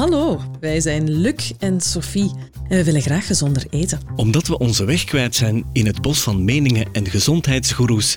Hallo, wij zijn Luc en Sophie en we willen graag gezonder eten. Omdat we onze weg kwijt zijn in het bos van meningen en gezondheidsgoeroes,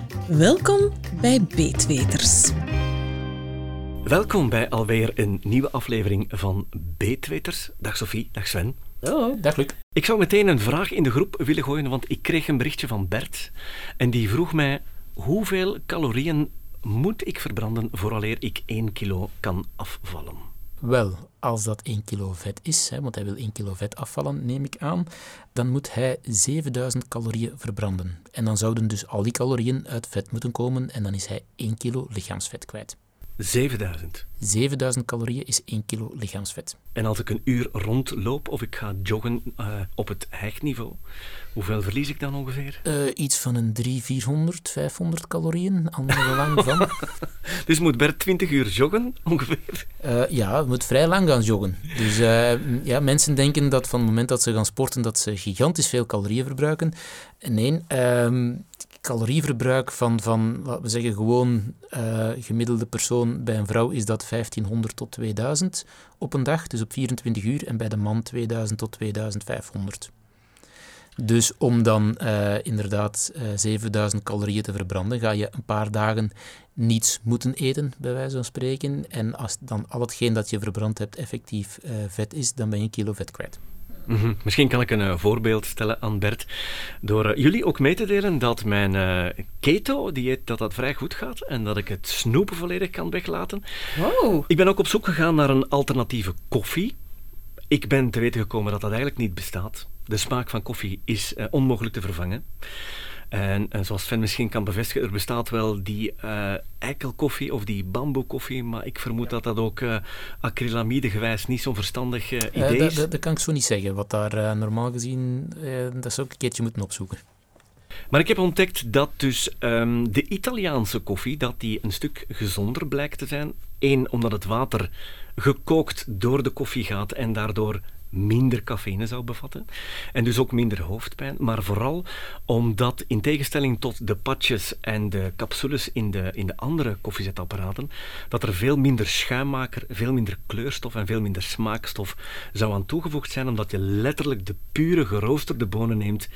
Welkom bij Beetweters. Welkom bij alweer een nieuwe aflevering van Beetweters. Dag Sophie, dag Sven. Oh, dag Luc. Ik zou meteen een vraag in de groep willen gooien, want ik kreeg een berichtje van Bert. En die vroeg mij, hoeveel calorieën moet ik verbranden vooraleer ik 1 kilo kan afvallen? Wel, als dat 1 kilo vet is, hè, want hij wil 1 kilo vet afvallen, neem ik aan, dan moet hij 7000 calorieën verbranden. En dan zouden dus al die calorieën uit vet moeten komen en dan is hij 1 kilo lichaamsvet kwijt. 7000. 7000 calorieën is 1 kilo lichaamsvet. En als ik een uur rondloop of ik ga joggen uh, op het hegniveau, hoeveel verlies ik dan ongeveer? Uh, iets van een 300, 400, 500 calorieën, andere lang van. dus moet Bert 20 uur joggen ongeveer? Uh, ja, moet vrij lang gaan joggen. Dus ja, mensen denken dat van het moment dat ze gaan sporten, dat ze gigantisch veel calorieën verbruiken. Nee, um, calorieverbruik van, van laten we zeggen, gewoon uh, gemiddelde persoon bij een vrouw is dat 1500 tot 2000 op een dag, dus op 24 uur, en bij de man 2000 tot 2500. Dus om dan uh, inderdaad uh, 7000 calorieën te verbranden, ga je een paar dagen niets moeten eten, bij wijze van spreken. En als dan al hetgeen dat je verbrand hebt effectief vet is, dan ben je een kilo vet kwijt. Mm -hmm. Misschien kan ik een uh, voorbeeld stellen aan Bert. Door uh, jullie ook mee te delen dat mijn uh, keto-dieet dat dat vrij goed gaat en dat ik het snoepen volledig kan weglaten. Wow. Ik ben ook op zoek gegaan naar een alternatieve koffie. Ik ben te weten gekomen dat dat eigenlijk niet bestaat. De smaak van koffie is onmogelijk te vervangen. En, en, zoals Sven misschien kan bevestigen, er bestaat wel die uh, eikelkoffie of die bamboekoffie, maar ik vermoed dat dat ook uh, acrylamide gewijs niet zo'n verstandig uh, idee is. Dat, dat, kan ik zo niet zeggen. Wat daar normaal gezien, dat zou ik een keertje moeten opzoeken. Maar ik heb ontdekt dat dus um, de Italiaanse koffie, dat die een stuk gezonder blijkt te zijn. Eén, omdat het water gekookt door de koffie gaat en daardoor minder cafeïne zou bevatten en dus ook minder hoofdpijn, maar vooral omdat in tegenstelling tot de patches en de capsules in de, in de andere koffiezetapparaten, dat er veel minder schuimmaker, veel minder kleurstof en veel minder smaakstof zou aan toegevoegd zijn, omdat je letterlijk de pure geroosterde bonen neemt,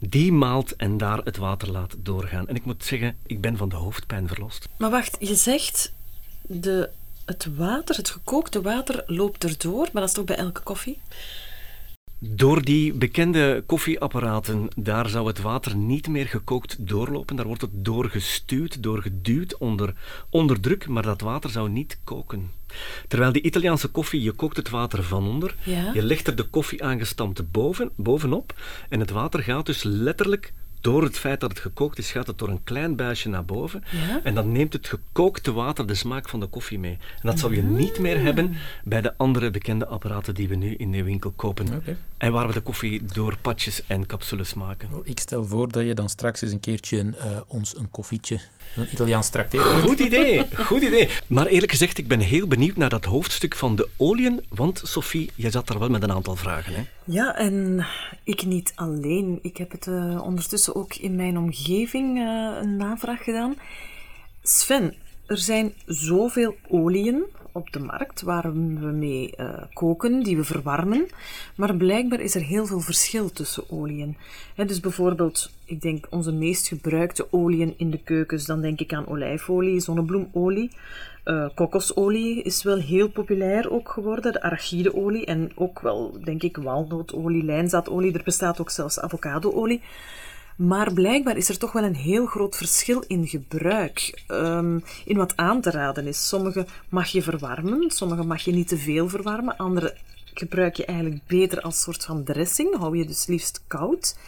die maalt en daar het water laat doorgaan. En ik moet zeggen, ik ben van de hoofdpijn verlost. Maar wacht, je zegt de het water, het gekookte water, loopt erdoor, maar dat is toch bij elke koffie? Door die bekende koffieapparaten, daar zou het water niet meer gekookt doorlopen. Daar wordt het doorgestuwd, doorgeduwd onder, onder druk, maar dat water zou niet koken. Terwijl die Italiaanse koffie, je kookt het water van onder, ja? je legt er de koffie aangestampte boven, bovenop en het water gaat dus letterlijk door het feit dat het gekookt is, gaat het door een klein buisje naar boven. Ja? En dan neemt het gekookte water de smaak van de koffie mee. En dat zou je niet meer hebben bij de andere bekende apparaten die we nu in de winkel kopen. Okay. En waar we de koffie door patjes en capsules maken. Ik stel voor dat je dan straks eens een keertje uh, ons een koffietje, een Italiaans trakteert. Goed idee, goed idee. Maar eerlijk gezegd, ik ben heel benieuwd naar dat hoofdstuk van de oliën. Want Sophie, jij zat daar wel met een aantal vragen, hè? Ja, en ik niet alleen. Ik heb het uh, ondertussen ook in mijn omgeving uh, een navraag gedaan. Sven, er zijn zoveel oliën op de markt waar we mee uh, koken, die we verwarmen. Maar blijkbaar is er heel veel verschil tussen oliën. He, dus bijvoorbeeld, ik denk onze meest gebruikte oliën in de keukens, dan denk ik aan olijfolie, zonnebloemolie. Uh, kokosolie is wel heel populair ook geworden, de arachideolie en ook wel, denk ik, walnootolie, lijnzaadolie. Er bestaat ook zelfs avocadoolie. Maar blijkbaar is er toch wel een heel groot verschil in gebruik. Um, in wat aan te raden is. Sommige mag je verwarmen, sommige mag je niet te veel verwarmen. Andere gebruik je eigenlijk beter als soort van dressing. Hou je dus liefst koud.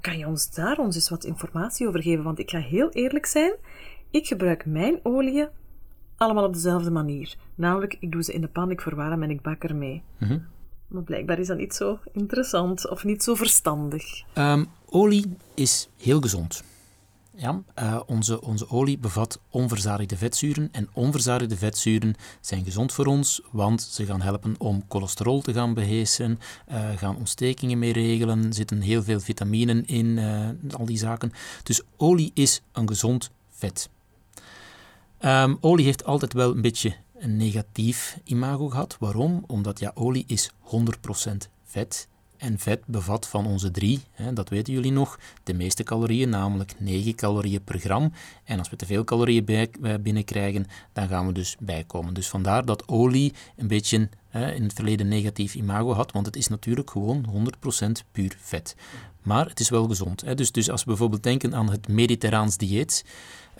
Kan je ons daar ons eens wat informatie over geven? Want ik ga heel eerlijk zijn. Ik gebruik mijn olie allemaal op dezelfde manier. Namelijk, ik doe ze in de pan, ik verwarm en ik bak ermee. Mhm. Maar blijkbaar is dat niet zo interessant of niet zo verstandig. Ehm, olie is heel gezond. Ja, eh, onze, onze olie bevat onverzadigde vetzuren en onverzadigde vetzuren zijn gezond voor ons, want ze gaan helpen om cholesterol te gaan beheersen, eh, gaan ontstekingen mee regelen, er zitten heel veel vitaminen in, eh, al die zaken. Dus olie is een gezond vet. Ehm, olie heeft altijd wel een beetje een negatief imago gehad. Waarom? Omdat ja, olie is 100% vet en vet bevat van onze drie, hè, dat weten jullie nog, de meeste calorieën, namelijk 9 calorieën per gram. En als we te veel calorieën bij, binnenkrijgen, dan gaan we dus bijkomen. Dus vandaar dat olie een beetje in het verleden negatief imago had, want het is natuurlijk gewoon 100% puur vet. Maar het is wel gezond. Hè. Dus, dus als we bijvoorbeeld denken aan het mediterraans dieet,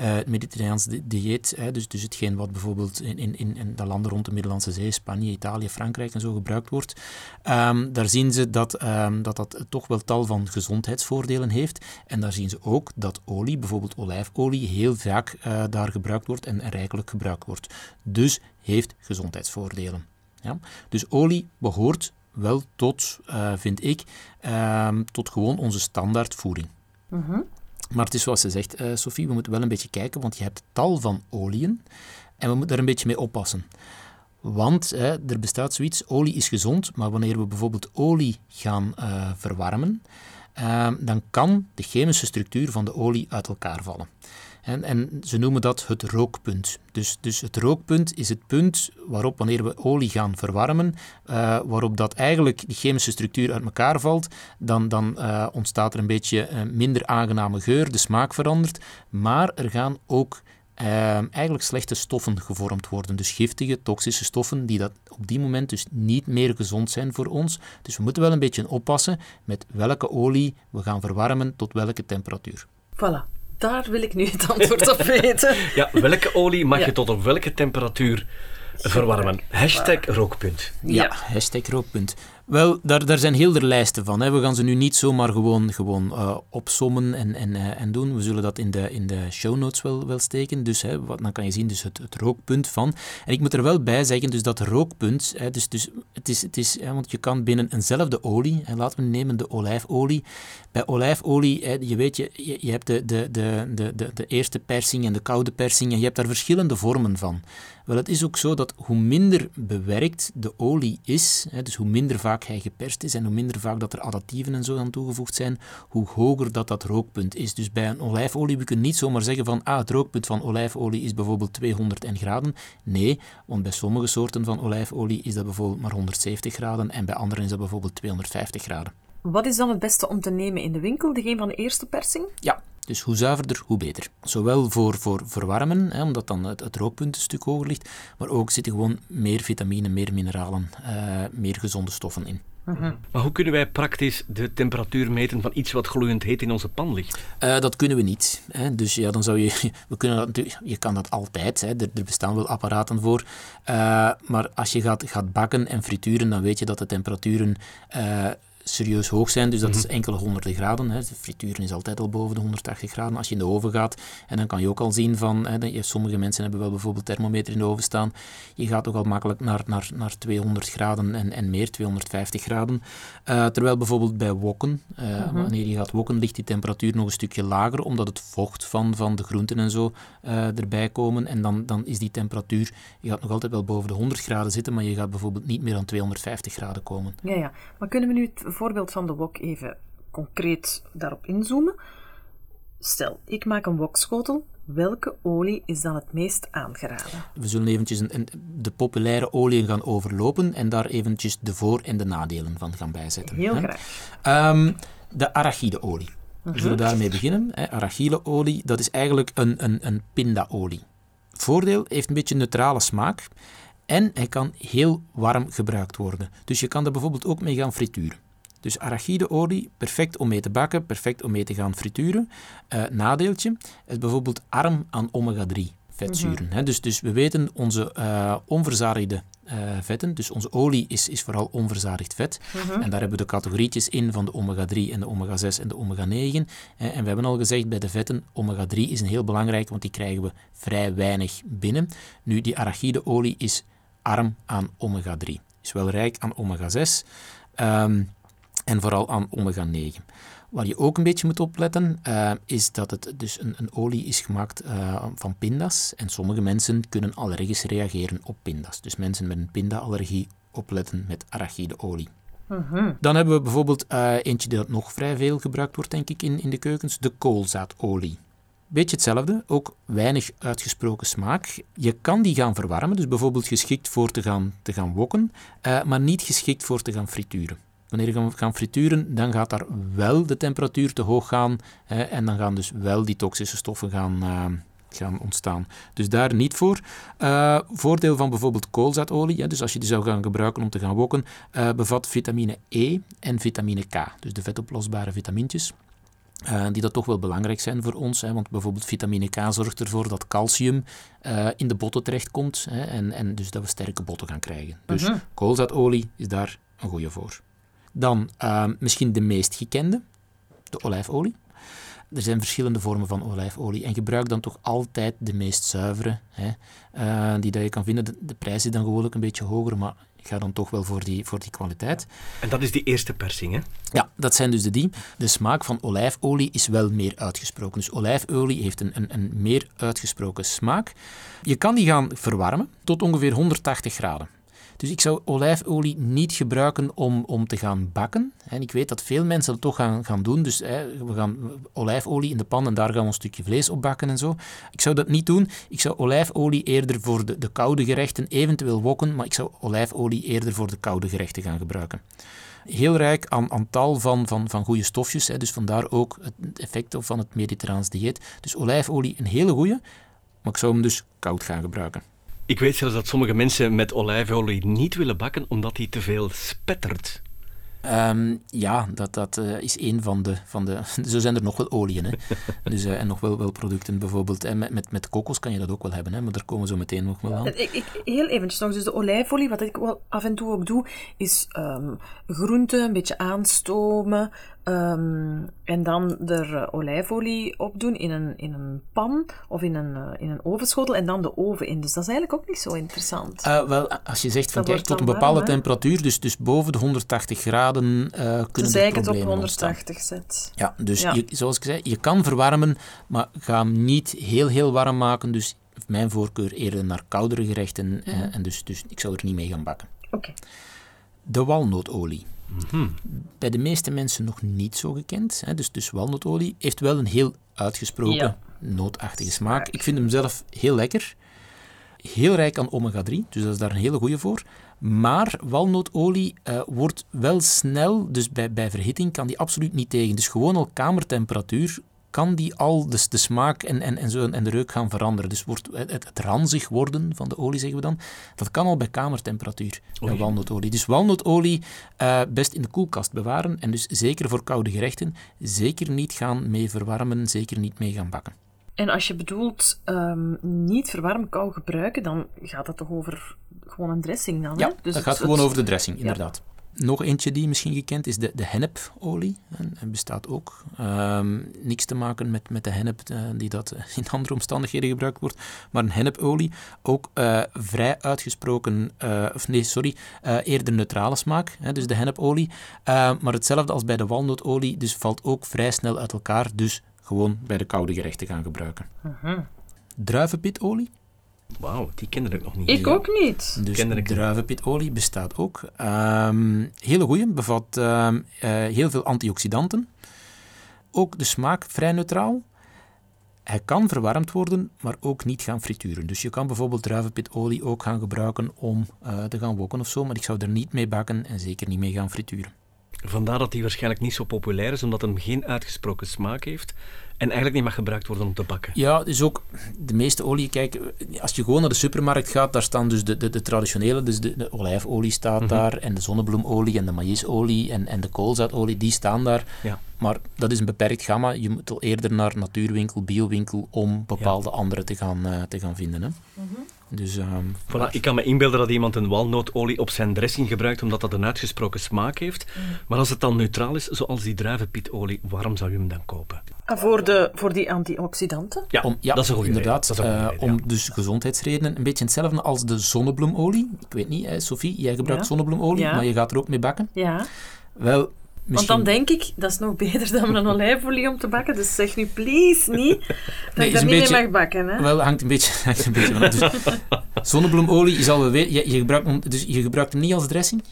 uh, het Mediterraans dieet, hè, dus, dus hetgeen wat bijvoorbeeld in, in, in de landen rond de Middellandse Zee, Spanje, Italië, Frankrijk en zo gebruikt wordt, um, daar zien ze dat, um, dat dat toch wel tal van gezondheidsvoordelen heeft. En daar zien ze ook dat olie, bijvoorbeeld olijfolie, heel vaak uh, daar gebruikt wordt en, en rijkelijk gebruikt wordt. Dus heeft gezondheidsvoordelen. Ja? Dus olie behoort wel tot, uh, vind ik, um, tot gewoon onze standaardvoeding. Mm maar het is zoals ze zegt, uh, Sophie, we moeten wel een beetje kijken, want je hebt tal van oliën en we moeten daar een beetje mee oppassen. Want hè, er bestaat zoiets, olie is gezond, maar wanneer we bijvoorbeeld olie gaan uh, verwarmen, uh, dan kan de chemische structuur van de olie uit elkaar vallen. En, en, ze noemen dat het rookpunt. Dus, dus het rookpunt is het punt waarop, wanneer we olie gaan verwarmen, uh, waarop dat eigenlijk die chemische structuur uit elkaar valt, dan, dan uh, ontstaat er een beetje uh, minder aangename geur, de smaak verandert, maar er gaan ook eigenlijk slechte stoffen gevormd worden. Dus giftige, toxische stoffen die dat op die moment dus niet meer gezond zijn voor ons. Dus we moeten wel een beetje oppassen met welke olie we gaan verwarmen tot welke temperatuur. Voilà. Daar wil ik nu het antwoord op weten. ja, welke olie mag je tot op welke temperatuur verwarmen? Hashtag rookpunt. Ja, ja hashtag rookpunt. Wel, daar, zijn heel de lijsten van. Hè. We gaan ze nu niet zomaar gewoon, gewoon uh, opsommen en, en, uh, en doen. We zullen dat in de, in de show notes wel, wel steken. Dus hè, wat, dan kan je zien dus het, rookpunt van. En ik moet er wel bij zeggen, dus dat rookpunt, hè, dus, dus het is, het is, hè, want je kan binnen eenzelfde olie, laten we nemen de olijfolie. Bij olijfolie, je weet, je, je hebt de, de, de, de, de, de eerste persing en de koude persing en je hebt daar verschillende vormen van. Wel, het is ook zo dat hoe minder bewerkt de olie is, hè, dus hoe minder vaak hij geperst is en hoe minder vaak dat er additieven en zo aan toegevoegd zijn, hoe hoger dat dat rookpunt is. Dus bij een olijfolie, we kunnen niet zomaar zeggen van ah, het rookpunt van olijfolie is bijvoorbeeld 200 graden. Nee, want bij sommige soorten van olijfolie is dat bijvoorbeeld maar 170 graden en bij anderen is dat bijvoorbeeld 250 graden. Wat is dan het beste om te nemen in de winkel? Degene van de eerste persing? Ja, dus hoe zuiverder, hoe beter. Zowel voor, voor verwarmen, hè, omdat dan het, het, rookpunt een stuk hoger ligt, maar ook zitten gewoon meer vitamine, meer mineralen, uh, meer gezonde stoffen in. Mhm. Maar hoe kunnen wij praktisch de temperatuur meten van iets wat gloeiend heet in onze pan ligt? Uh, dat kunnen we niet. Hè. Dus ja, dan zou je, we kunnen dat natuurlijk, je kan dat altijd, hè. Er, er bestaan wel apparaten voor. Uh, maar als je gaat, gaat bakken en frituren, dan weet je dat de temperaturen serieus hoog zijn. Dus dat is mhm. enkele honderden graden. Hè. De frituren is altijd al boven de 180 graden. Als je in de oven gaat, en dan kan je ook al zien van... Hè, sommige mensen hebben wel bijvoorbeeld thermometer in de oven staan. Je gaat ook al makkelijk naar, naar, naar 200 graden en, en meer, 250 graden. Uh, terwijl bijvoorbeeld bij wokken, uh, mm -hmm. wanneer je gaat wokken, ligt die temperatuur nog een stukje lager, omdat het vocht van, van de groenten en zo uh, erbij komen. En dan, dan is die temperatuur... Je gaat nog altijd wel boven de 100 graden zitten, maar je gaat bijvoorbeeld niet meer dan 250 graden komen. Ja, ja. Maar kunnen we nu het voorbeeld van de wok even concreet daarop inzoomen. Stel, ik maak een wokschotel. Welke olie is dan het meest aangeraden? We zullen eventjes een, een, de populaire oliën gaan overlopen en daar eventjes de voor- en de nadelen van gaan bijzetten. Heel hè? graag. Um, de arachideolie. We mhm. zullen daarmee beginnen. Arachideolie, dat is eigenlijk een, een, een pindaolie. Voordeel, heeft een beetje neutrale smaak en hij kan heel warm gebruikt worden. Dus je kan er bijvoorbeeld ook mee gaan frituren. Dus arachideolie, perfect om mee te bakken, perfect om mee te gaan frituren. Uh, nadeeltje is bijvoorbeeld arm aan omega-3 vetzuren. Mm dus, dus we weten, onze uh, onverzadigde vetten. Dus onze olie is, is vooral onverzadigd vet. En daar hebben we de categorietjes in van de omega-3 en de omega-6 en de omega-9. en we hebben al gezegd bij de vetten, omega-3 is een heel belangrijk, want die krijgen we vrij weinig binnen. Nu, die arachideolie is arm aan omega-3. Is wel rijk aan omega-6 ehm, en vooral aan omega-9. Waar je ook een beetje moet opletten, uh, is dat het dus een, een olie is gemaakt uh, van pinda's. En sommige mensen kunnen allergisch reageren op pinda's. Dus mensen met een pinda-allergie opletten met arachideolie. Uh Dan hebben we bijvoorbeeld uh, eentje dat nog vrij veel gebruikt wordt, denk ik, in, in de keukens, de koolzaadolie. Beetje hetzelfde, ook weinig uitgesproken smaak. Je kan die gaan verwarmen, dus bijvoorbeeld geschikt voor te gaan, te gaan wokken, maar niet geschikt voor te gaan frituren. Wanneer je gaan frituren, dan gaat daar wel de temperatuur te hoog gaan hè, en dan gaan dus wel die toxische stoffen gaan, uh, gaan ontstaan. Dus daar niet voor. Uh, voordeel van bijvoorbeeld koolzaadolie, dus als je die zou gaan gebruiken om te gaan wokken, uh, bevat vitamine E en vitamine K, dus de vetoplosbare vitamintjes. Uh, die dat toch wel belangrijk zijn voor ons. Hè, want bijvoorbeeld vitamine K zorgt ervoor dat calcium uh, in de botten terechtkomt. Hè, en, en dus dat we sterke botten gaan krijgen. Dus uh -huh. koolzaadolie is daar een goede voor. Dan uh, misschien de meest gekende, de olijfolie. Er zijn verschillende vormen van olijfolie en gebruik dan toch altijd de meest zuivere, hè, uh, die dat je kan vinden. De, de, prijs is dan gewoonlijk een beetje hoger, maar ga dan toch wel voor die, voor die kwaliteit. En dat is die eerste persing, hè? Ja, dat zijn dus de die. De smaak van olijfolie is wel meer uitgesproken. Dus olijfolie heeft een, een, een meer uitgesproken smaak. Je kan die gaan verwarmen tot ongeveer 180 graden. Dus ik zou olijfolie niet gebruiken om, om te gaan bakken. En ik weet dat veel mensen dat toch gaan, gaan doen. Dus hè, we gaan olijfolie in de pan en daar gaan we een stukje vlees op bakken en zo. Ik zou dat niet doen. Ik zou olijfolie eerder voor de, de koude gerechten, eventueel wokken, maar ik zou olijfolie eerder voor de koude gerechten gaan gebruiken heel rijk aan, aan tal van, van, van goede stofjes. Hè. Dus vandaar ook het effect van het mediterraans dieet. Dus olijfolie een hele goede, maar ik zou hem dus koud gaan gebruiken. Ik weet zelfs dat sommige mensen met olijfolie niet willen bakken omdat die te veel spettert. Um, ja, dat, dat uh, is een van de, van de... Zo zijn er nog wel oliën. Hè. dus, uh, en nog wel, wel producten. Bijvoorbeeld en met, met, met kokos kan je dat ook wel hebben. Hè, maar daar komen we zo meteen nog wel aan. Ik, ik, heel eventjes nog. Dus de olijfolie, wat ik wel af en toe ook doe, is um, groenten een beetje aanstomen. Um, en dan er uh, olijfolie op doen in een, in een pan of in een, uh, in een ovenschotel en dan de oven in. Dus dat is eigenlijk ook niet zo interessant. Uh, wel, als je zegt van kijk, tot een bepaalde warm, temperatuur, dus, dus boven de 180 graden uh, kunnen dus er het op 180 ontstaan. zet. Ja, dus ja. Je, zoals ik zei, je kan verwarmen, maar ga hem niet heel, heel warm maken. Dus mijn voorkeur eerder naar koudere gerechten. Mm -hmm. en dus, dus ik zou er niet mee gaan bakken. Oké. Okay. De walnootolie. Mm -hmm. Bij de meeste mensen nog niet zo gekend. Hè? Dus, dus walnotolie heeft wel een heel uitgesproken ja. nootachtige smaak. Ik vind hem zelf heel lekker. Heel rijk aan omega-3, dus dat is daar een hele goede voor. Maar walnootolie uh, wordt wel snel, dus bij, bij verhitting kan die absoluut niet tegen. Dus gewoon al kamertemperatuur kan die al dus de smaak en, en, en, zo, en de reuk gaan veranderen. Dus wordt het, het ranzig worden van de olie, zeggen we dan, dat kan al bij kamertemperatuur, bij walnootolie. Dus walnootolie uh, best in de koelkast bewaren en dus zeker voor koude gerechten, zeker niet gaan mee verwarmen, zeker niet mee gaan bakken. En als je bedoelt um, niet verwarmen, kou gebruiken, dan gaat dat toch over gewoon een dressing dan? Ja, hè? Dus dat gaat het, gewoon over de dressing, inderdaad. Ja. Nog eentje die misschien gekend is, de, de hennepolie. En bestaat ook. Um, niks te maken met, met de hennep uh, die dat in andere omstandigheden gebruikt wordt. Maar een hennepolie, ook uh, vrij uitgesproken, uh, of nee, sorry, eerder neutrale smaak. Hè, dus de hennepolie. maar hetzelfde als bij de walnootolie, dus valt ook vrij snel uit elkaar. Dus gewoon bij de koude gerechten gaan gebruiken. -huh. Druivenpitolie. Wauw, die kende ik nog niet. Ik ook niet. Dus druivenpitolie bestaat ook. Um, hele goeie, bevat um, uh, heel veel antioxidanten. Ook de smaak vrij neutraal. Hij kan verwarmd worden, maar ook niet gaan frituren. Dus je kan bijvoorbeeld druivenpitolie ook gaan gebruiken om uh, te gaan wokken of zo, maar ik zou er niet mee bakken en zeker niet mee gaan frituren. Vandaar dat hij waarschijnlijk niet zo populair is, omdat hij geen uitgesproken smaak heeft en eigenlijk niet mag gebruikt worden om te bakken. Ja, dus ook de meeste olie, kijk, als je gewoon naar de supermarkt gaat, daar staan dus de, de, de traditionele, dus de, de olijfolie staat Mhm. daar, en de zonnebloemolie en de maïsolie en, en de koolzaadolie, die staan daar. Ja. Maar dat is een beperkt gamma. Je moet al eerder naar natuurwinkel, biowinkel, om bepaalde andere te gaan, eh, te gaan vinden. Hè. Dus, ehm, Voilà, ik kan me inbeelden dat iemand een walnootolie op zijn dressing gebruikt omdat dat een uitgesproken smaak heeft. Maar als het dan neutraal is, zoals die druivenpietolie, waarom zou je hem dan kopen? Ah, voor, de, voor die antioxidanten? Ja, om, ja dat is een goede inderdaad. reden. Dat is een goede eh, reden, om dus gezondheidsredenen, een beetje hetzelfde als de zonnebloemolie. Ik weet niet, hè, Sophie, jij gebruikt Ja. zonnebloemolie, Ja. maar je gaat er ook mee bakken. Ja. Wel, Want dan denk ik, dat is nog beter dan een olijfolie om te bakken. Dus zeg nu please niet dat Nee, ik is daar een niet beetje- mee mag bakken. Hè? Wel, hangt een beetje, hangt een beetje vanaf. Dus, zonnebloemolie, je zal wel weten, je, je, gebruikt, hem- dus je gebruikt hem niet als dressing.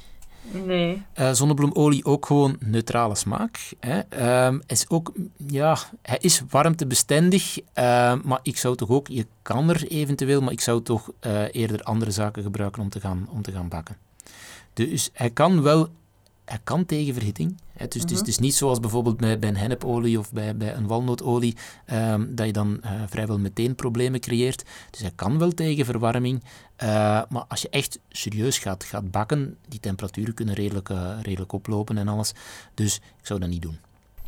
Nee. Eh, zonnebloemolie ook gewoon neutrale smaak. Hè. Ehm, is ook, ja, hij is warmtebestendig, ehm, maar ik zou toch ook, je kan er eventueel, maar ik zou toch eh, eerder andere zaken gebruiken om te gaan, om te gaan bakken. Dus hij kan wel, hij kan tegen verhitting. Hè. Dus het, is, het is niet zoals bijvoorbeeld bij, bij een hennepolie of bij, bij een walnootolie, ehm, dat je dan eh, vrijwel meteen problemen creëert. Dus hij kan wel tegen verwarming, eh, maar als je echt serieus gaat, gaat bakken, die temperaturen kunnen redelijk, eh, redelijk oplopen en alles. Dus ik zou dat niet doen.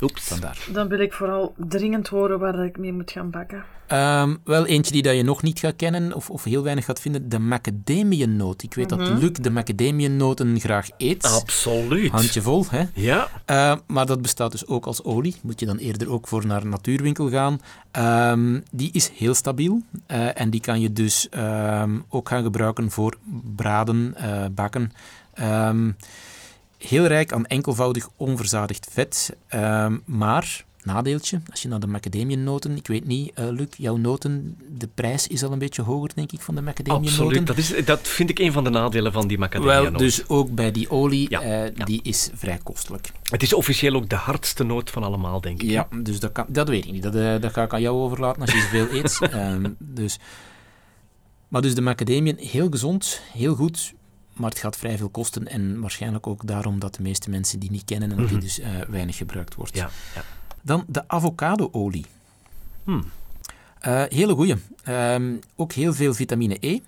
Oeps. Vandaar. Dan wil ik vooral dringend horen waar ik mee moet gaan bakken. Ehm, wel eentje die dat je nog niet gaat kennen of, of heel weinig gaat vinden, de macadamiannoot. Ik weet dat Luc de macadamiannoten graag eet. Absoluut. Handjevol, hè? Ja, Uh, maar dat bestaat dus ook als olie. Moet je dan eerder ook voor naar een natuurwinkel gaan. Ehm, die is heel stabiel. eh, en die kan je dus ehm, ook gaan gebruiken voor braden, eh, bakken. Ehm, heel rijk aan enkelvoudig onverzadigd vet. Ehm, maar, nadeeltje, als je naar de macadamiannoten... Ik weet niet, eh, Luc, jouw noten... De prijs is al een beetje hoger, denk ik, van de macadamiannoten. absoluut. Dat, is, dat vind ik een van de nadelen van die macadamia Wel, dus ook bij die olie, Ja, eh, ja. die is vrij kostelijk. Het is officieel ook de hardste noot van allemaal, denk ik. Ja, dus dat, kan, dat weet ik niet. Dat, eh, dat ga ik aan jou overlaten als je zoveel eet. Ehm, dus. Maar dus de macadamian, heel gezond, heel goed, maar het gaat vrij veel kosten. En waarschijnlijk ook daarom dat de meeste mensen die niet kennen en dat die Mhm. dus eh, weinig gebruikt wordt. Ja, ja. Dan de avocado-olie. Hmm. Eh, hele goeie. Ehm, ook heel veel vitamine E.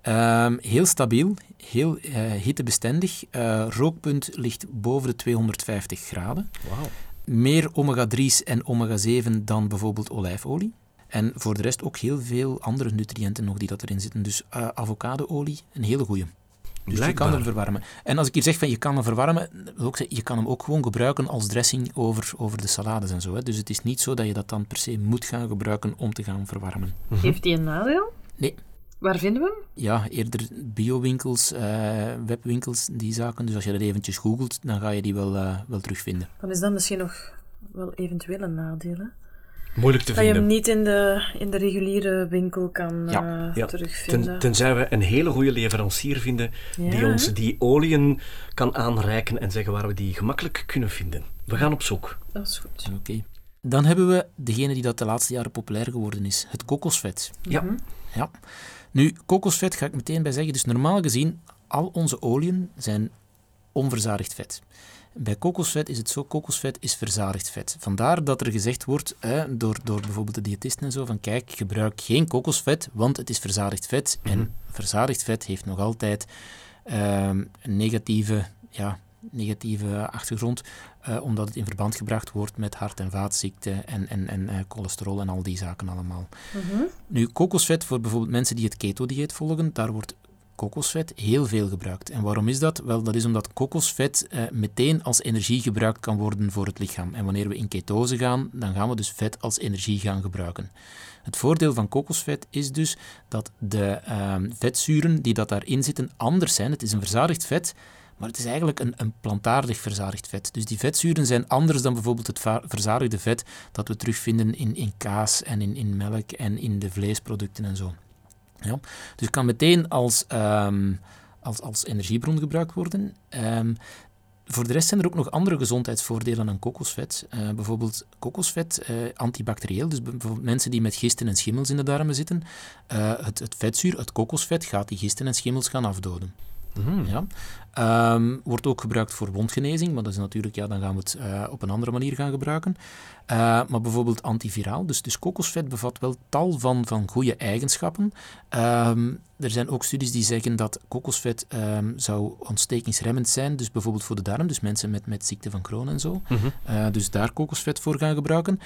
Ehm, heel stabiel, heel eh, hittebestendig. Rookpunt ligt boven de 250 graden. Meer omega-3's en omega-7 dan bijvoorbeeld olijfolie. En voor de rest ook heel veel andere nutriënten nog die dat erin zitten. Dus avocado-olie, een hele goeie. Dus je kan hem verwarmen. En als ik hier zeg van je kan hem verwarmen, wil ik zeggen, je kan hem ook gewoon gebruiken als dressing over, over de salades en zo. Hè. Dus het is niet zo dat je dat dan per se moet gaan gebruiken om te gaan verwarmen. Heeft die een nadeel? Nee. Waar vinden we hem? Ja, eerder biowinkels, eh, webwinkels, die zaken. Dus als je dat eventjes googelt, dan ga je die wel, eh, wel terugvinden. Dan is dat misschien nog wel eventueel een nadeel. Hè? Moeilijk te Dat je hem vinden. niet in de, in de reguliere winkel kan Ja, eh, Ja, terugvinden. Ten, tenzij we een hele goede leverancier vinden die ons die oliën kan aanreiken en zeggen waar we die gemakkelijk kunnen vinden. We gaan op zoek. Dat is goed. Oké. Dan hebben we degene die dat de laatste jaren populair geworden is, het kokosvet. Ja. Mhm. Ja. Nu, kokosvet ga ik meteen bij zeggen. Dus normaal gezien, al onze oliën zijn onverzadigd vet. Bij kokosvet is het zo, kokosvet is verzadigd vet. Vandaar dat er gezegd wordt, door, door bijvoorbeeld de diëtisten en zo, van kijk, gebruik geen kokosvet, want het is verzadigd vet. En verzadigd vet heeft nog altijd ehm, een negatieve, ja, negatieve achtergrond, eh, omdat het in verband gebracht wordt met hart- en vaatziekten en, en, en eh, cholesterol en al die zaken allemaal. Mhm. Nu, kokosvet voor bijvoorbeeld mensen die het keto-dieet volgen, daar wordt kokosvet heel veel gebruikt. En waarom is dat? Wel, dat is omdat kokosvet eh, meteen als energie gebruikt kan worden voor het lichaam. En wanneer we in ketose gaan, dan gaan we dus vet als energie gaan gebruiken. Het voordeel van kokosvet is dus dat de ehm, vetzuren die dat daarin zitten anders zijn. Het is een verzadigd vet, maar het is eigenlijk een, een plantaardig verzadigd vet. Dus die vetzuren zijn anders dan bijvoorbeeld het verzadigde vet dat we terugvinden in, in kaas en in, in melk en in de vleesproducten en zo. Ja. Dus kan meteen als, ehm, als, als energiebron gebruikt worden. Ehm, voor de rest zijn er ook nog andere gezondheidsvoordelen aan kokosvet. Eh, bijvoorbeeld kokosvet, eh, antibacterieel. Dus bijvoorbeeld mensen die met gisten en schimmels in de darmen zitten. eh, het, het vetzuur, het kokosvet, gaat die gisten en schimmels gaan afdoden. Mhm. Ja. Um, wordt ook gebruikt voor wondgenezing, maar dat is natuurlijk, ja, dan gaan we het uh, op een andere manier gaan gebruiken. Uh, maar bijvoorbeeld antiviraal. Dus, dus kokosvet bevat wel tal van, van goede eigenschappen. Um, er zijn ook studies die zeggen dat kokosvet um, zou ontstekingsremmend zijn, dus bijvoorbeeld voor de darm, dus mensen met, met ziekte van Crohn en zo. Mm -hmm. uh, dus daar kokosvet voor gaan gebruiken.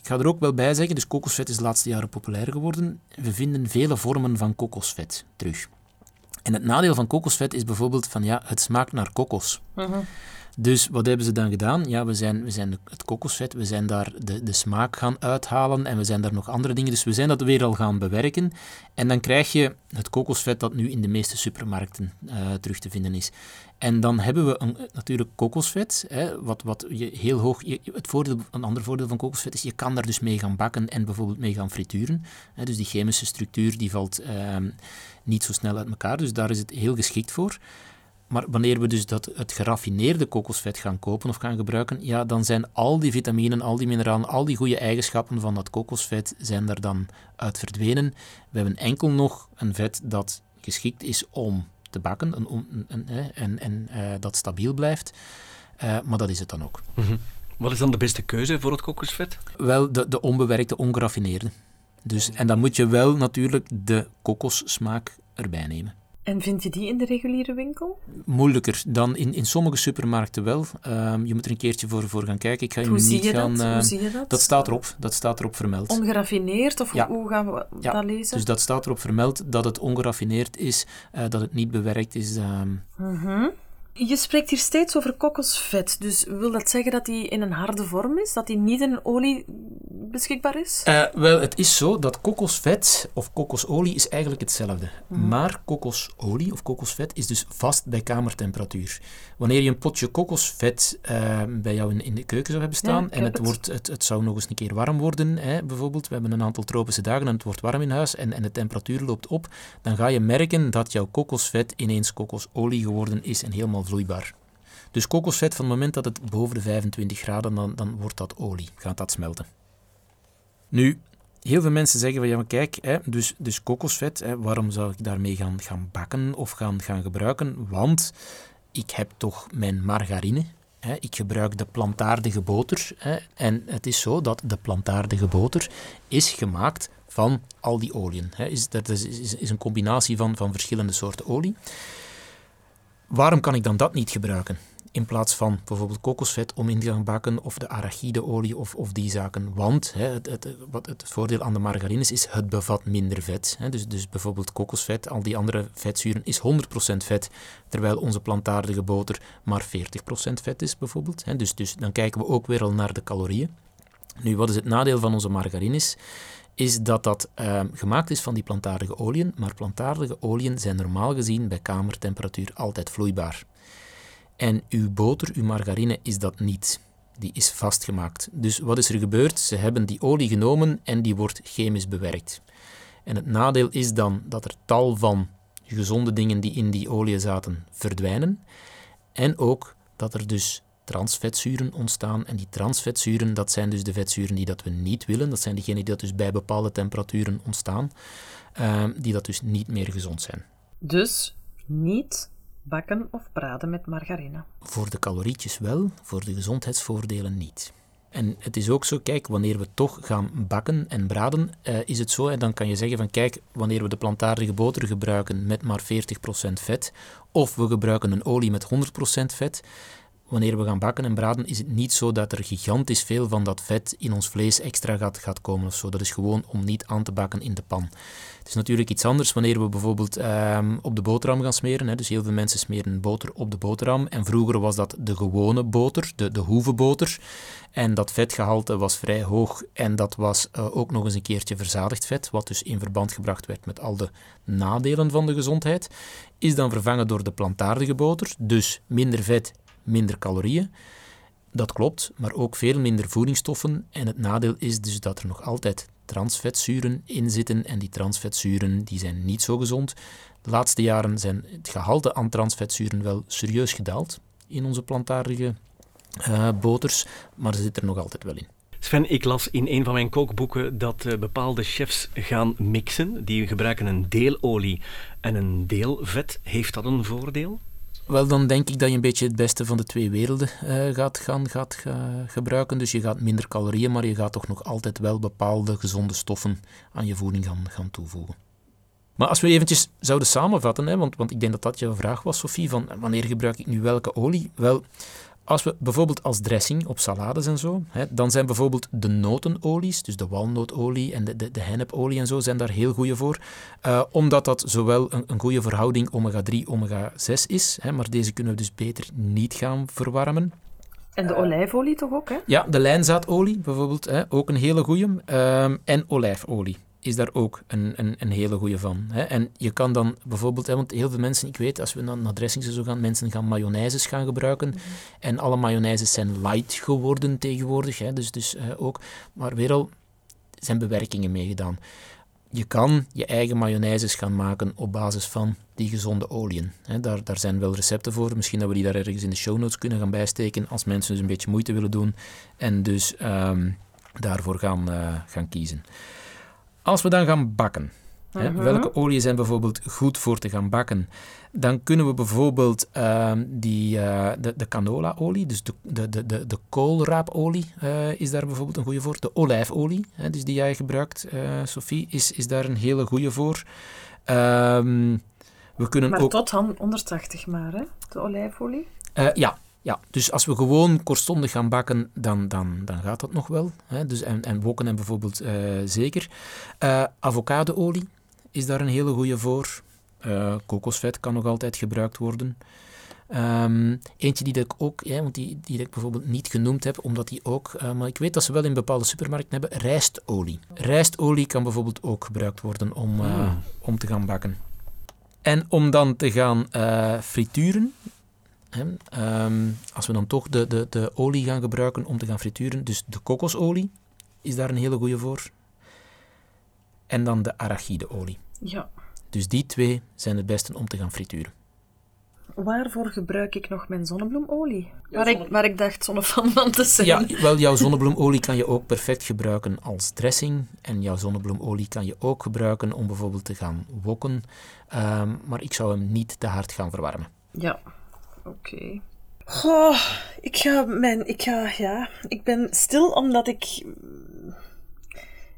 Ik ga er ook wel bij zeggen, dus kokosvet is de laatste jaren populair geworden. We vinden vele vormen van kokosvet terug. En het nadeel van kokosvet is bijvoorbeeld van ja, het smaakt naar kokos. Uh-huh. Dus wat hebben ze dan gedaan? Ja, we zijn, we zijn het kokosvet, we zijn daar de, de smaak gaan uithalen en we zijn daar nog andere dingen. Dus we zijn dat weer al gaan bewerken. En dan krijg je het kokosvet dat nu in de meeste supermarkten uh, terug te vinden is. En dan hebben we een, natuurlijk kokosvet, hè, wat, wat je heel hoog... Het voordeel, een ander voordeel van kokosvet is, je kan daar dus mee gaan bakken en bijvoorbeeld mee gaan frituren. Hè, dus die chemische structuur die valt uh, niet zo snel uit elkaar, dus daar is het heel geschikt voor. Maar wanneer we dus dat, het geraffineerde kokosvet gaan kopen of gaan gebruiken, ja, dan zijn al die vitaminen, al die mineralen, al die goede eigenschappen van dat kokosvet zijn daar dan uit verdwenen. We hebben enkel nog een vet dat geschikt is om te bakken een, en, en uh, dat stabiel blijft. Uh, maar dat is het dan ook. Mm -hmm. Wat is dan de beste keuze voor het kokosvet? Wel, de, de onbewerkte, ongeraffineerde. Dus, en dan moet je wel natuurlijk de kokossmaak erbij nemen. En vind je die in de reguliere winkel? Moeilijker dan in, in sommige supermarkten wel. Um, je moet er een keertje voor, voor gaan kijken. Ik ga je hoe niet gaan. Dat? Uh, hoe zie je dat? Dat staat erop. Dat staat erop vermeld. Ongeraffineerd of ja. hoe gaan we ja. dat lezen? Dus dat staat erop vermeld dat het ongeraffineerd is, uh, dat het niet bewerkt is. Um... Mm -hmm. Je spreekt hier steeds over kokosvet. Dus wil dat zeggen dat die in een harde vorm is? Dat die niet in olie beschikbaar is? Uh, wel, het is zo dat kokosvet of kokosolie is eigenlijk hetzelfde. Mm. Maar kokosolie of kokosvet is dus vast bij kamertemperatuur. Wanneer je een potje kokosvet uh, bij jou in, in, de keuken zou hebben staan ja, en het, het. Wordt, het, het, zou nog eens een keer warm worden, hè, bijvoorbeeld, we hebben een aantal tropische dagen en het wordt warm in huis en, en de temperatuur loopt op, dan ga je merken dat jouw kokosvet ineens kokosolie geworden is en helemaal vloeibaar. Dus kokosvet, van het moment dat het boven de 25 graden, dan, dan wordt dat olie, gaat dat smelten. Nu, heel veel mensen zeggen van ja, maar kijk, hè, dus, dus kokosvet, hè, waarom zou ik daarmee gaan, gaan bakken of gaan, gaan gebruiken? Want ik heb toch mijn margarine. Hè, ik gebruik de plantaardige boter. Hè, en het is zo dat de plantaardige boter is gemaakt van al die oliën. Hè. Is, dat is, is, is een combinatie van, van verschillende soorten olie. Waarom kan ik dan dat niet gebruiken? In plaats van bijvoorbeeld kokosvet om in te gaan bakken of de arachideolie of, of die zaken. Want hè, het, het, wat het voordeel aan de margarines is, het bevat minder vet. Hè. Dus, dus bijvoorbeeld kokosvet, al die andere vetzuren, is 100% vet. Terwijl onze plantaardige boter maar 40% vet is bijvoorbeeld. Hè. Dus, dus dan kijken we ook weer al naar de calorieën. Nu, wat is het nadeel van onze margarines? is dat dat uh, gemaakt is van die plantaardige oliën, maar plantaardige oliën zijn normaal gezien bij kamertemperatuur altijd vloeibaar. En uw boter, uw margarine, is dat niet. Die is vastgemaakt. Dus wat is er gebeurd? Ze hebben die olie genomen en die wordt chemisch bewerkt. En het nadeel is dan dat er tal van gezonde dingen die in die olie zaten verdwijnen. En ook dat er dus transvetzuren ontstaan. En die transvetzuren, dat zijn dus de vetzuren die dat we niet willen. Dat zijn diegenen die dat dus bij bepaalde temperaturen ontstaan, uh, die dat dus niet meer gezond zijn. Dus niet bakken of braden met margarine? Voor de calorietjes wel, voor de gezondheidsvoordelen niet. En het is ook zo, kijk, wanneer we toch gaan bakken en braden, uh, is het zo, en dan kan je zeggen van kijk, wanneer we de plantaardige boter gebruiken met maar 40% vet, of we gebruiken een olie met 100% vet, wanneer we gaan bakken en braden, is het niet zo dat er gigantisch veel van dat vet in ons vlees extra gaat, gaat komen of zo. Dat is gewoon om niet aan te bakken in de pan. Het is natuurlijk iets anders wanneer we bijvoorbeeld eh, op de boterham gaan smeren. Hè. Dus heel veel mensen smeren boter op de boterham. En vroeger was dat de gewone boter, de, de hoevenboter. En dat vetgehalte was vrij hoog en dat was uh, ook nog eens een keertje verzadigd vet, wat dus in verband gebracht werd met al de nadelen van de gezondheid, is dan vervangen door de plantaardige boter, dus minder vet minder calorieën. Dat klopt, maar ook veel minder voedingsstoffen. En het nadeel is dus dat er nog altijd transvetzuren in zitten. En die transvetzuren die zijn niet zo gezond. De laatste jaren zijn het gehalte aan transvetzuren wel serieus gedaald in onze plantaardige uh, boters, maar ze zit er nog altijd wel in. Sven, ik las in een van mijn kookboeken dat uh, bepaalde chefs gaan mixen. Die gebruiken een deel olie en een deel vet. Heeft dat een voordeel? Wel, dan denk ik dat je een beetje het beste van de twee werelden uh, gaat, gaan, gaat gebruiken. Dus je gaat minder calorieën, maar je gaat toch nog altijd wel bepaalde gezonde stoffen aan je voeding gaan, gaan toevoegen. Maar als we eventjes zouden samenvatten, hè, want, want ik denk dat dat jouw vraag was, Sophie, van wanneer gebruik ik nu welke olie? Wel, als we bijvoorbeeld als dressing op salades en zo, hè, dan zijn bijvoorbeeld de notenolies, dus de walnootolie en de, de, de hennepolie en zo, zijn daar heel goede voor. Uh, omdat dat zowel een, een goede verhouding omega-3, omega-6 is, hè, maar deze kunnen we dus beter niet gaan verwarmen. En de olijfolie toch ook, hè? Ja, de lijnzaadolie bijvoorbeeld, hè, ook een hele goede. Um, en olijfolie is daar ook een, een, een hele goede van. Hè. En je kan dan bijvoorbeeld, hè, want heel veel mensen, ik weet, als we naar, naar dressings zo gaan, mensen gaan mayonaises gaan gebruiken. Mhm. En alle mayonnaises zijn light geworden tegenwoordig. Hè, dus, dus uh, ook, maar weer al zijn bewerkingen meegedaan. Je kan je eigen mayonnaises gaan maken op basis van die gezonde oliën. Hè. Daar, daar zijn wel recepten voor. Misschien dat we die daar ergens in de show notes kunnen gaan bijsteken als mensen dus een beetje moeite willen doen en dus um, daarvoor gaan, uh, gaan kiezen. Als we dan gaan bakken, hè, mhm. welke oliën zijn bijvoorbeeld goed voor te gaan bakken? Dan kunnen we bijvoorbeeld uh, die, uh, de, de canola-olie, dus de, de, de, de koolraapolie uh, is daar bijvoorbeeld een goede voor. De olijfolie, hè, dus die jij gebruikt, uh, Sophie, is, is daar een hele goede voor. Um, we kunnen maar ook... tot 180 maar, hè? de olijfolie? ja, ja, dus als we gewoon kortstondig gaan bakken, dan, dan, dan gaat dat nog wel. Hè? Dus, en, en woken en bijvoorbeeld uh, zeker. Uh, avocadoolie is daar een hele goede voor. Uh, kokosvet kan nog altijd gebruikt worden. Um, eentje die ik ook, ja, want die, die ik bijvoorbeeld niet genoemd heb, omdat die ook, uh, maar ik weet dat ze wel in bepaalde supermarkten hebben, rijstolie. Rijstolie kan bijvoorbeeld ook gebruikt worden om, uh, om te gaan bakken. En om dan te gaan uh, frituren, Um, als we dan toch de, de, de olie gaan gebruiken om te gaan frituren, dus de kokosolie is daar een hele goede voor. En dan de arachideolie. Ja. Dus die twee zijn het beste om te gaan frituren. Waarvoor gebruik ik nog mijn zonnebloemolie? Waar, ik, waar ik dacht zonnefan van te zijn. Ja, wel, jouw zonnebloemolie kan je ook perfect gebruiken als dressing. En jouw zonnebloemolie kan je ook gebruiken om bijvoorbeeld te gaan wokken. Um, maar ik zou hem niet te hard gaan verwarmen. Ja, Oké. Okay. ik ga mijn. Ik ga. Ja. Ik ben stil omdat ik.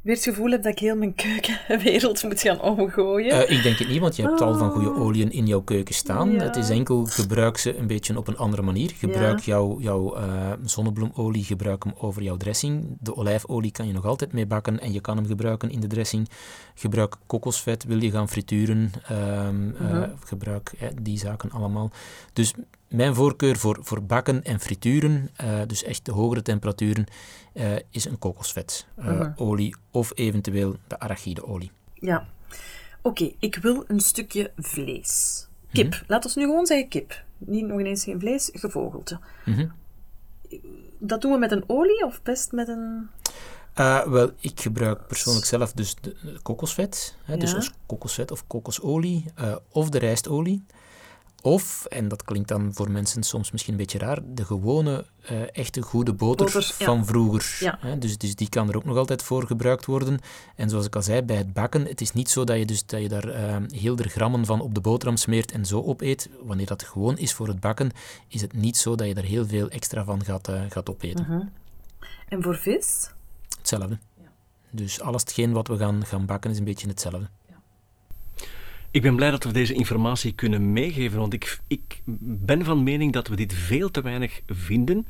Weer het gevoel heb dat ik heel mijn keukenwereld moet gaan omgooien. Uh, ik denk het niet, want je hebt al van goede ah. oliën in jouw keuken staan. Het is enkel gebruik ze een beetje op een andere manier. Gebruik jouw, jouw uh, zonnebloemolie, gebruik hem over jouw dressing. De olijfolie kan je nog altijd mee bakken en je kan hem gebruiken in de dressing. Gebruik kokosvet, wil je gaan frituren. Um, uh, gebruik die zaken allemaal. Dus mijn voorkeur voor, voor bakken en frituren, uh, dus echt de hogere temperaturen, uh, is een kokosvet uh, olie of eventueel de arachideolie. Ja. Oké, ik wil een stukje vlees. Kip. Mm -hmm. Laat ons nu gewoon zeggen kip. Niet nog ineens geen vlees, gevogelte. Mm -hmm. Dat doen we met een olie of best met een... Uh, wel, ik gebruik persoonlijk zelf dus de, de kokosvet, hè, dus ja. dus kokosvet of kokosolie uh, of de rijstolie. Of, en dat klinkt dan voor mensen soms misschien een beetje raar, de gewone, uh, echte goede boter Boters, van ja. vroeger. Ja. Dus, dus die kan er ook nog altijd voor gebruikt worden. En zoals ik al zei, bij het bakken, het is niet zo dat je, dus, dat je daar uh, heel de grammen van op de boterham smeert en zo opeet. Wanneer dat gewoon is voor het bakken, is het niet zo dat je er heel veel extra van gaat, uh, gaat opeten. -huh. En voor vis? Hetzelfde. Ja. Dus alles hetgeen wat we gaan, gaan bakken is een beetje hetzelfde. Ik ben blij dat we deze informatie kunnen meegeven, want ik, ik ben van mening dat we dit veel te weinig vinden.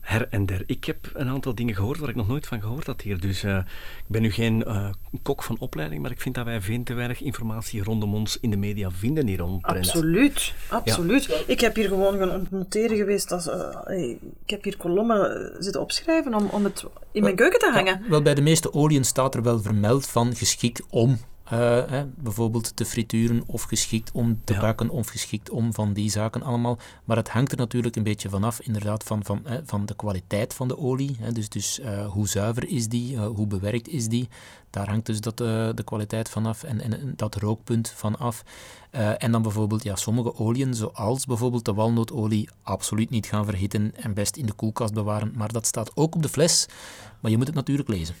Her en der. Ik heb een aantal dingen gehoord waar ik nog nooit van gehoord had hier. Dus uh, ik ben nu geen uh, kok van opleiding, maar ik vind dat wij veel te weinig informatie rondom ons in de media vinden hier omtrent. Absoluut, absoluut. Ja. Ik heb hier gewoon gaan noteren geweest. Als, uh, hey, ik heb hier kolommen zitten opschrijven om, om het in mijn keuken te hangen. Ja, wel, bij de meeste oliën staat er wel vermeld van geschikt om eh, hè, bijvoorbeeld te frituren of geschikt om te Ja. bakken of geschikt om van die zaken allemaal. Maar het hangt er natuurlijk een beetje vanaf, inderdaad, van, van, hè, van de kwaliteit van de olie. Hè. Dus, dus eh, hoe zuiver is die, eh, hoe bewerkt is die. Daar hangt dus dat, de kwaliteit van af en, en, dat rookpunt van af. Eh, en dan bijvoorbeeld ja, sommige oliën, zoals bijvoorbeeld de walnootolie, absoluut niet gaan verhitten en best in de koelkast bewaren. Maar dat staat ook op de fles, maar je moet het natuurlijk lezen.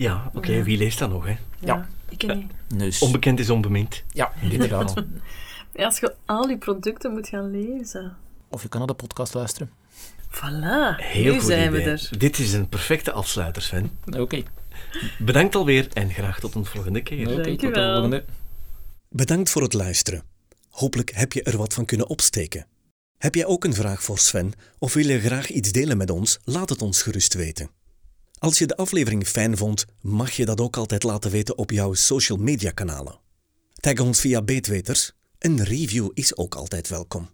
Ja, oké, wie leest dat nog, hè? Ja. Ik niet. Dus, Onbekend is onbemind. ja, inderdaad. Ja, als je al die producten moet gaan lezen. Of je kan naar de podcast luisteren. Voilà, Heel nu goed zijn idee. we er. Dit is een perfecte afsluiter, Sven. Oké, Bedankt alweer en graag tot een volgende keer. Oké, tot de Dankjewel. volgende. Bedankt voor het luisteren. Hopelijk heb je er wat van kunnen opsteken. Heb jij ook een vraag voor Sven of wil je graag iets delen met ons? Laat het ons gerust weten. Als je de aflevering fijn vond, mag je dat ook altijd laten weten op jouw social media kanalen. Tag ons via Beetweters. Een review is ook altijd welkom.